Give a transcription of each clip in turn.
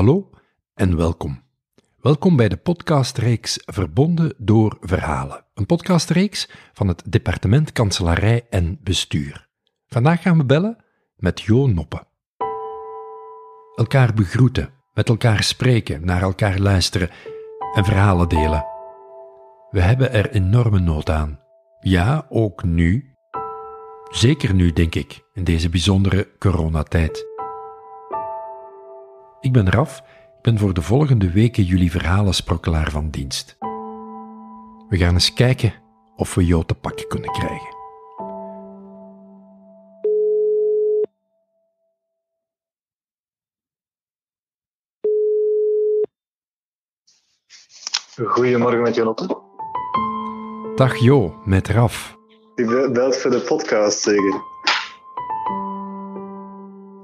Hallo en welkom. Welkom bij de podcastreeks Verbonden door Verhalen. Een podcastreeks van het Departement Kanselarij en Bestuur. Vandaag gaan we bellen met Jo Noppen. Elkaar begroeten, met elkaar spreken, naar elkaar luisteren en verhalen delen. We hebben er enorme nood aan. Ja, ook nu. Zeker nu, denk ik, in deze bijzondere coronatijd. Ik ben Raf, ik ben voor de volgende weken jullie verhalensprokkelaar van dienst. We gaan eens kijken of we jou te pakken kunnen krijgen. Goedemorgen met Janotte. Dag Jo, met Raf. Je belt voor de podcast zeker?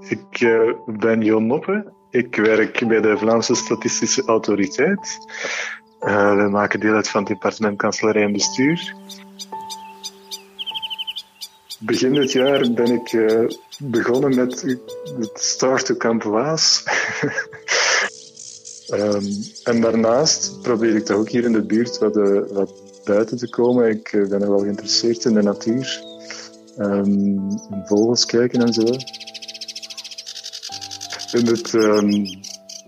Ik uh, ben Jon Noppe. Ik werk bij de Vlaamse Statistische Autoriteit. Uh, we maken deel uit van het departement Kanselarij en Bestuur. Begin dit jaar ben ik uh, begonnen met het Start to Camp Waas. um, en daarnaast probeer ik toch ook hier in de buurt wat, uh, wat buiten te komen. Ik ben er wel geïnteresseerd in de natuur. Um, vogels kijken en zo. In het um,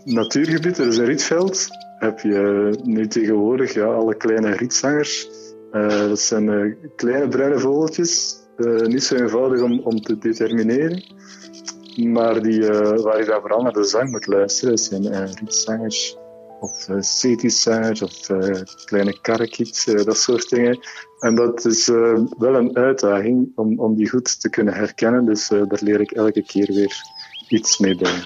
natuurgebied, er is een rietveld, heb je nu tegenwoordig ja, alle kleine rietzangers. Uh, dat zijn uh, kleine bruine vogeltjes, uh, niet zo eenvoudig om, om te determineren. Maar die, waar je dan vooral naar de zang moet luisteren, dat zijn rietzangers of uh, of kleine karrekiets, dat soort dingen. En dat is wel een uitdaging om, om die goed te kunnen herkennen, dus daar leer ik elke keer weer iets mee bij.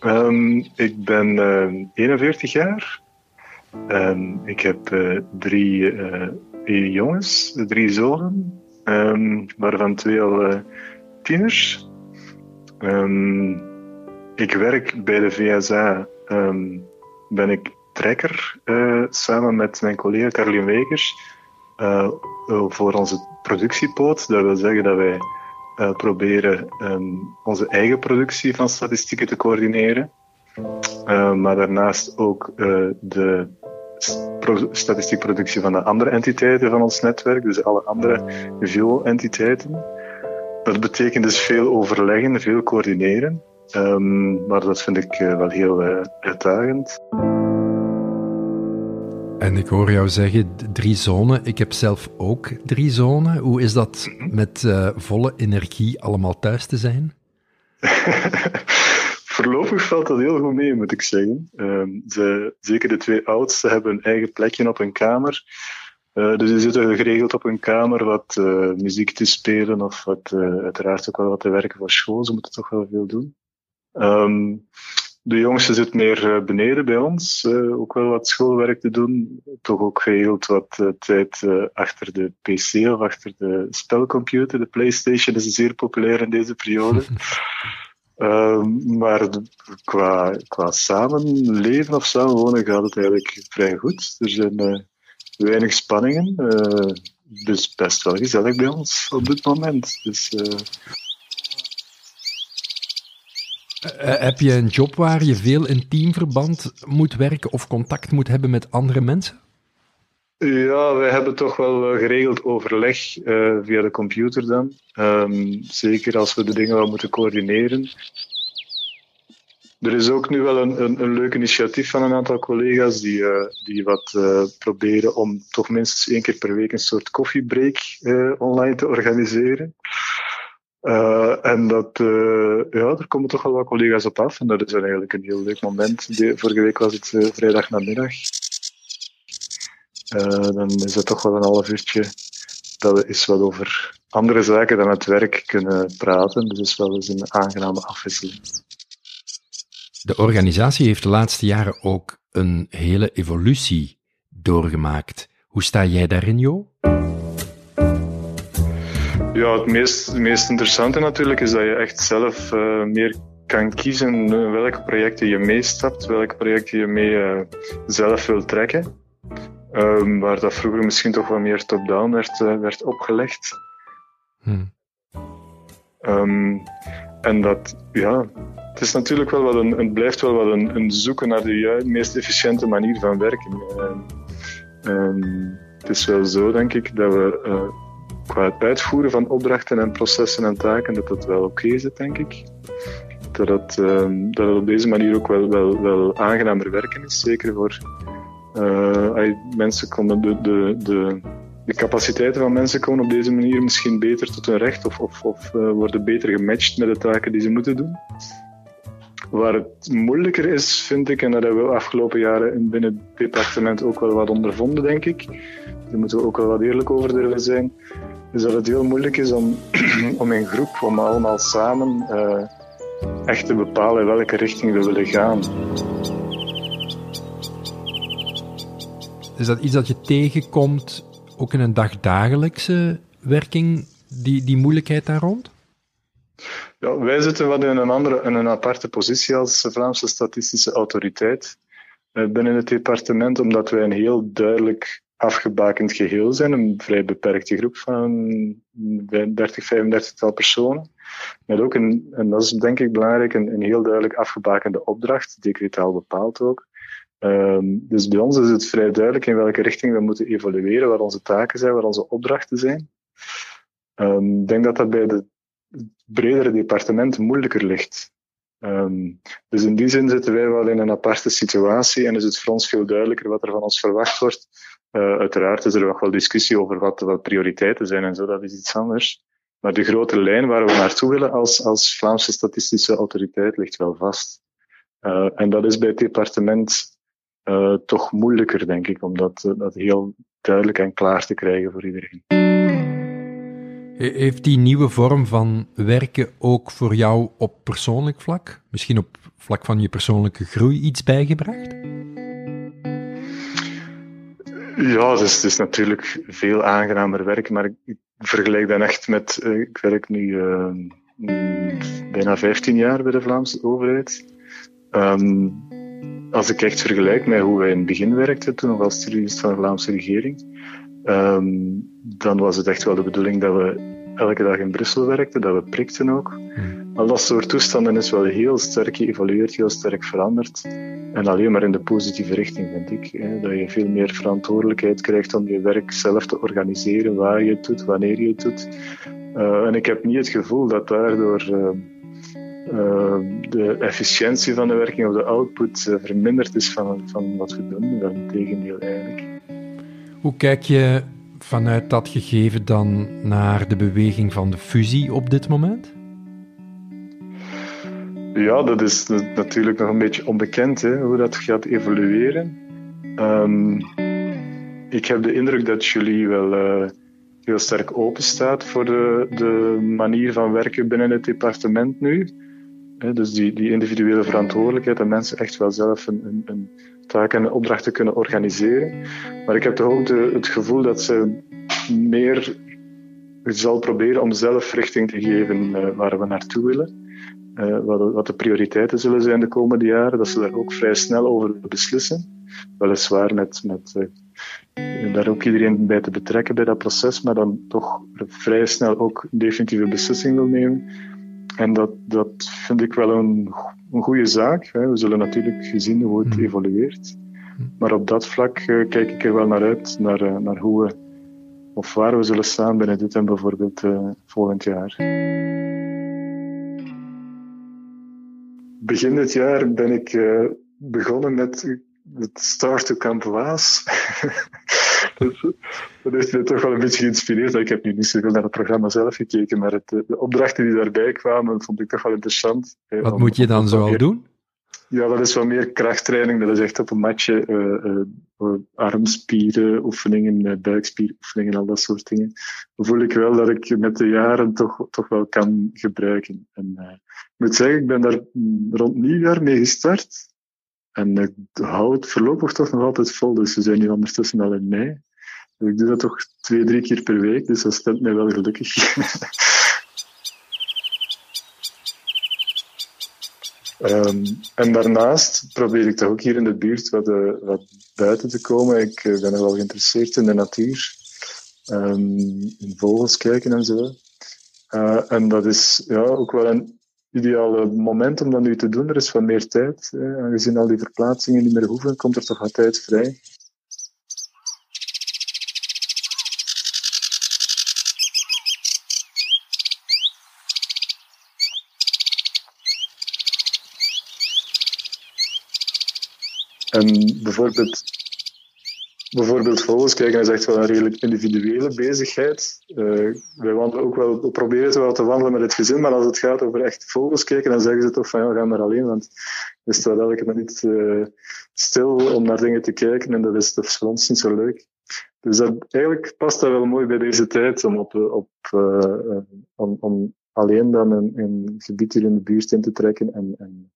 Um, ik ben uh, 41 jaar. Um, ik heb uh, drie uh, jongens, drie zonen, um, waarvan twee al tieners. ik werk bij de VSA, ben ik trekker samen met mijn collega Carolien Wekers voor onze productiepoot. Dat wil zeggen dat wij uh, proberen um, onze eigen productie van statistieken te coördineren. Uh, maar daarnaast ook uh, de statistiekproductie van de andere entiteiten van ons netwerk, dus alle andere VIO-entiteiten. Dat betekent dus veel overleggen, veel coördineren. Um, maar dat vind ik wel heel uitdagend. En ik hoor jou zeggen drie zonen. Ik heb zelf ook drie zonen. Hoe is dat met uh, volle energie allemaal thuis te zijn? Voorlopig valt dat heel goed mee, moet ik zeggen. Uh, ze, zeker de twee oudste hebben een eigen plekje op een kamer. Uh, dus die zitten geregeld op een kamer wat uh, muziek te spelen of wat, uiteraard ook wel wat te werken voor school. Ze moeten toch wel veel doen. Um, de jongste zit meer eh, beneden bij ons, uh, ook wel wat schoolwerk te doen. Toch ook geregeld wat uh, tijd achter de PC of achter de spelcomputer. De PlayStation is zeer populair in deze periode. Ehm, maar qua, qua samenleven of samenwonen gaat het eigenlijk vrij goed. Er zijn weinig spanningen. dus best wel gezellig bij ons op dit moment. Dus, uh, heb je een job waar je veel in teamverband moet werken of contact moet hebben met andere mensen? Ja, wij hebben toch wel geregeld overleg via de computer dan. Um, zeker als we de dingen wel moeten coördineren. Er is ook nu wel een, een, een leuk initiatief van een aantal collega's die, die wat proberen om toch minstens één keer per week een soort koffiebreak online te organiseren. Uh, en dat, uh, ja, er komen toch wel wat collega's op af. En dat is eigenlijk een heel leuk moment. Vorige week was het uh, vrijdag namiddag. dan is het toch wel een half uurtje dat we eens wat over andere zaken dan het werk kunnen praten. Dus het is wel eens een aangename afwisseling. De organisatie heeft de laatste jaren ook een hele evolutie doorgemaakt. Hoe sta jij daarin, Jo? Ja, het meest, meest interessante natuurlijk is dat je echt zelf uh, meer kan kiezen uh, welke projecten je meestapt, welke projecten je mee uh, zelf wil trekken. Um, waar dat vroeger misschien toch wat meer top-down werd, werd opgelegd. Hmm. Um, en dat, ja, het is natuurlijk wel wat een, het blijft wel wat een, een zoeken naar de meest efficiënte manier van werken. het is wel zo, denk ik, dat we qua het uitvoeren van opdrachten en processen en taken, dat dat wel oké zit, denk ik. Dat het, ehm, dat op deze manier ook wel, wel, wel aangenamer werken is, zeker voor uh, mensen de, de, de, de capaciteiten van mensen komen op deze manier misschien beter tot hun recht of, of, of uh, worden beter gematcht met de taken die ze moeten doen. Waar het moeilijker is, vind ik, en dat hebben we de afgelopen jaren binnen het departement ook wel wat ondervonden, denk ik. Daar moeten we ook wel wat eerlijk over durven zijn. Is dat het heel moeilijk is om, om in groep, om allemaal samen uh, echt te bepalen welke richting we willen gaan. Is dat iets dat je tegenkomt ook in een dagdagelijkse werking, die, die moeilijkheid daar rond? Wij zitten wat in een, andere, in een aparte positie als Vlaamse Statistische Autoriteit eh, binnen het departement, omdat wij een heel duidelijk afgebakend geheel zijn, een vrij beperkte groep van 30, 35 tal personen. Met ook een, en dat is denk ik belangrijk, een, een heel duidelijk afgebakende opdracht, decretaal bepaald ook. Um, dus bij ons is het vrij duidelijk in welke richting we moeten evolueren, wat onze taken zijn, wat onze opdrachten zijn. Um, ik denk dat dat bij de bredere departement moeilijker ligt. Um, dus in die zin zitten wij wel in een aparte situatie en is het voor ons veel duidelijker wat er van ons verwacht wordt. Uh, uiteraard is er nog wel discussie over wat, wat prioriteiten zijn en zo, dat is iets anders. Maar de grote lijn waar we naartoe willen als, als Vlaamse Statistische Autoriteit ligt wel vast. Uh, en dat is bij het departement uh, toch moeilijker, denk ik, om dat, eh, dat heel duidelijk en klaar te krijgen voor iedereen. Heeft die nieuwe vorm van werken ook voor jou op persoonlijk vlak, misschien op vlak van je persoonlijke groei, iets bijgebracht? Ja, is, het is natuurlijk veel aangenamer werk, maar ik vergelijk dat echt met, uh, ik werk nu uh, bijna 15 jaar bij de Vlaamse overheid. Um, als ik echt vergelijk met hoe wij in het begin werkten, toen nog als studieist van de Vlaamse regering, um, dan was het echt wel de bedoeling dat we elke dag in Brussel werkten, dat we prikten ook. Hmm. Al dat soort toestanden is wel heel sterk geëvolueerd, heel sterk veranderd. En alleen maar in de positieve richting, vind ik. Hè, dat je veel meer verantwoordelijkheid krijgt om je werk zelf te organiseren, waar je het doet, wanneer je het doet. Uh, en ik heb niet het gevoel dat daardoor uh, uh, de efficiëntie van de werking of de output verminderd is van, van wat we doen. Wel tegendeel eigenlijk. Hoe kijk je vanuit dat gegeven dan naar de beweging van de fusie op dit moment? Ja, dat is natuurlijk nog een beetje onbekend hè, hoe dat gaat evolueren. Um, ik heb de indruk dat jullie wel uh, heel sterk open staat voor de, de manier van werken binnen het departement nu dus die, individuele verantwoordelijkheid, dat mensen echt wel zelf een, een, taak en opdrachten kunnen organiseren. Maar ik heb toch ook het gevoel dat ze meer zal proberen om zelf richting te geven uh, waar we naartoe willen. Uh, wat, de prioriteiten zullen zijn de komende jaren, dat ze daar ook vrij snel over beslissen. Weliswaar met, met uh, daar ook iedereen bij te betrekken bij dat proces, maar dan toch vrij snel ook definitieve beslissing wil nemen. En dat, dat vind ik wel een, een goede zaak. Hè. We zullen natuurlijk zien hoe het hmm. evolueert. Hmm. Maar op dat vlak uh, kijk ik er wel naar uit, naar, uh, naar hoe we, of waar we zullen staan binnen dit en bijvoorbeeld uh, volgend jaar. Begin dit jaar ben ik begonnen met het Start to Camp Waas. dat heeft me toch wel een beetje geïnspireerd. Ik heb nu niet zoveel naar het programma zelf gekeken, maar het, de opdrachten die daarbij kwamen, vond ik toch wel interessant. Wat moet je dan zoal doen? Ja, dat is wat meer krachttraining. Dat is echt op een matje uh, uh, armspieren, oefeningen, buikspieroefeningen, al dat soort dingen. Dan voel ik wel dat ik met de jaren toch, toch wel kan gebruiken. En ik moet zeggen, ik ben daar rond nieuwjaar mee gestart. En ik hou het voorlopig toch nog altijd vol. Dus we zijn nu ondertussen al in mei. Ik doe dat toch twee, drie keer per week. Dus dat stemt mij wel gelukkig. um, en daarnaast probeer ik toch ook hier in de buurt wat, uh, wat buiten te komen. Ik uh, ben wel geïnteresseerd in de natuur. Um, in vogels kijken en zo. Uh, en dat is ja, ook wel een ideale moment om dat nu te doen. Er is wat meer tijd. Hè. Aangezien al die verplaatsingen niet meer hoeven, komt er toch wat tijd vrij. En bijvoorbeeld, bijvoorbeeld vogels kijken is echt wel een redelijk individuele bezigheid. Uh, wij wandelen ook wel, we proberen wel te wandelen met het gezin, maar als het gaat over echt vogels kijken, dan zeggen ze toch van ja, ga maar alleen, want je staat elke minuut uh, stil om naar dingen te kijken en dat is, dat voor ons niet zo leuk. Dus dat, eigenlijk past dat wel mooi bij deze tijd om, op, op, uh, om, om alleen dan een, een gebied hier in de buurt in te trekken en, en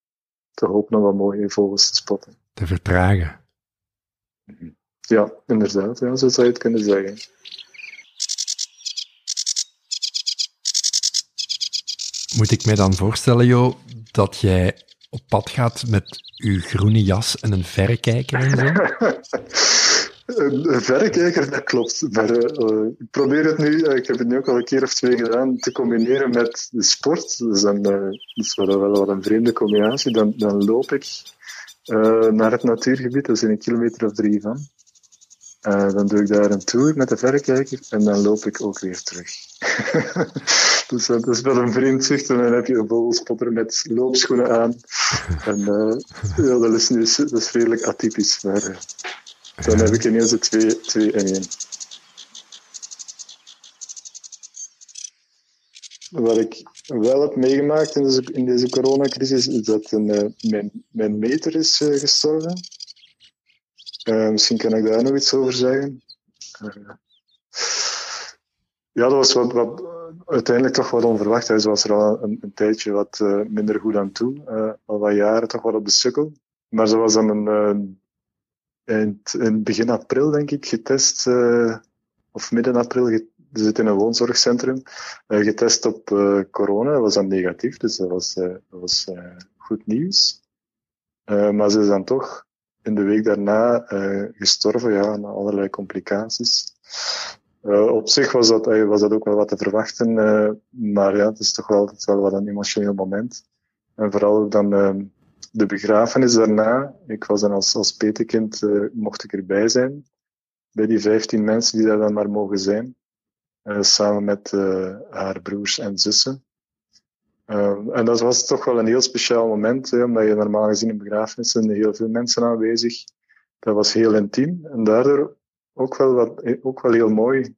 te hopen om wat mooie vogels te spotten. Te vertragen. Ja, inderdaad. Ja, zo zou je het kunnen zeggen. Moet ik mij dan voorstellen, Jo, dat jij op pad gaat met je groene jas en een verrekijker en zo? Een verrekijker, dat klopt. Maar uh, ik probeer het nu, uh, ik heb het nu ook al een keer of twee gedaan, te combineren met de sport. Dus dan, uh, dat is wel, wel wat een vreemde combinatie. Dan, dan loop ik naar het natuurgebied, dat is een kilometer of drie van. Dan doe ik daar een tour met de verrekijker en dan loop ik ook weer terug. dus dat is wel een vreemd zicht. En dan heb je een vogelspotter met loopschoenen aan. En ja, dat is, nu, dat is redelijk atypisch. Maar, dan heb ik ineens de twee, twee in één. Wat ik wel heb meegemaakt in deze, in deze coronacrisis, is dat een, mijn, mijn meter is gestorven. Uh, misschien kan ik daar nog iets over zeggen. ja, dat was wat, uiteindelijk toch wat onverwacht. Hij was er al een, een tijdje wat minder goed aan toe. al wat jaren toch wat op de sukkel. Maar ze was dan een in, in begin april, denk ik, getest, of midden april, we zitten in een woonzorgcentrum, getest op corona. Was dan negatief, dus dat was, dat was goed nieuws. maar ze is dan toch in de week daarna gestorven, ja, na allerlei complicaties. op zich was dat, was dat ook wel wat te verwachten, maar ja, het is toch wel, is wel wat een emotioneel moment. En vooral dan de begrafenis daarna, ik was dan als, als petekind, uh, mocht ik erbij zijn. Bij die vijftien mensen die daar dan maar mogen zijn. Uh, samen met uh, haar broers en zussen. En dat was toch wel een heel speciaal moment, hè, omdat je normaal gezien in begrafenissen heel veel mensen aanwezig. Dat was heel intiem en daardoor ook wel, wat, ook wel heel mooi.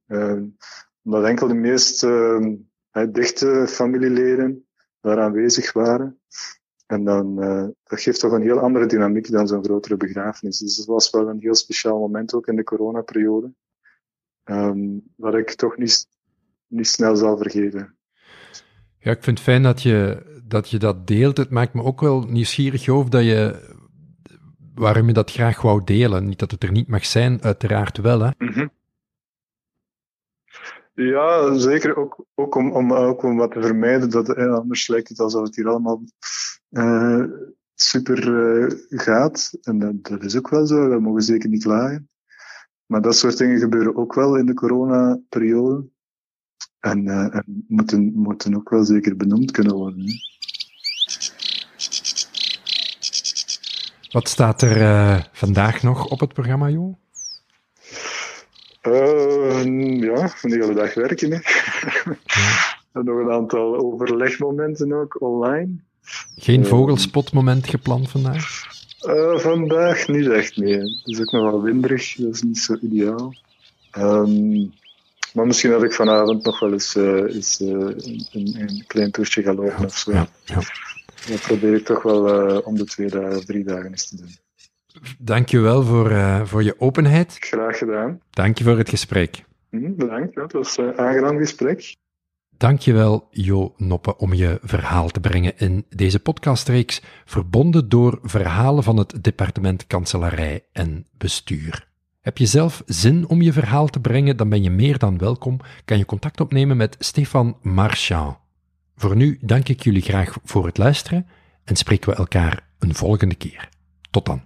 omdat enkel de meest dichte familieleden daar aanwezig waren. En dan, uh, dat geeft toch een heel andere dynamiek dan zo'n grotere begrafenis. Dus het was wel een heel speciaal moment ook in de coronaperiode. Um, wat ik toch niet, niet snel zal vergeten. Ja, ik vind het fijn dat je, dat deelt. Het maakt me ook wel nieuwsgierig of dat je, waarom je dat graag wou delen. Niet dat het er niet mag zijn, uiteraard wel. Hè? -hmm. Ja, zeker ook, ook, om, om, ook om wat te vermijden. Dat, eh, anders lijkt het alsof het hier allemaal uh, super uh, gaat. En dat, dat, is ook wel zo, we mogen zeker niet klagen. Maar dat soort dingen gebeuren ook wel in de coronaperiode. En, uh, en moeten, moeten ook wel zeker benoemd kunnen worden. Hè. Wat staat er vandaag nog op het programma, Jo? ja, een hele dag werken. Hè. Ja. en nog een aantal overlegmomenten ook online. Geen eh, vogelspotmoment gepland vandaag? Uh, vandaag niet echt, nee. Het is ook nog wel winderig, dat is niet zo ideaal. Um, maar misschien dat ik vanavond nog wel eens, uh, eens uh, een, een, klein toertje ga lopen ja, of zo. Ja, ja. Dat probeer ik toch wel om de twee dagen of drie dagen eens te doen. Dank je wel voor, voor je openheid. Graag gedaan. Dank je voor het gesprek. Mm, bedankt, het was een aangenaam gesprek. Dankjewel Jo Noppe om je verhaal te brengen in deze podcastreeks, verbonden door verhalen van het departement kanselarij en bestuur. Heb je zelf zin om je verhaal te brengen, dan ben je meer dan welkom. Kan je contact opnemen met Stefan Marchand. Voor nu dank ik jullie graag voor het luisteren en spreken we elkaar een volgende keer. Tot dan.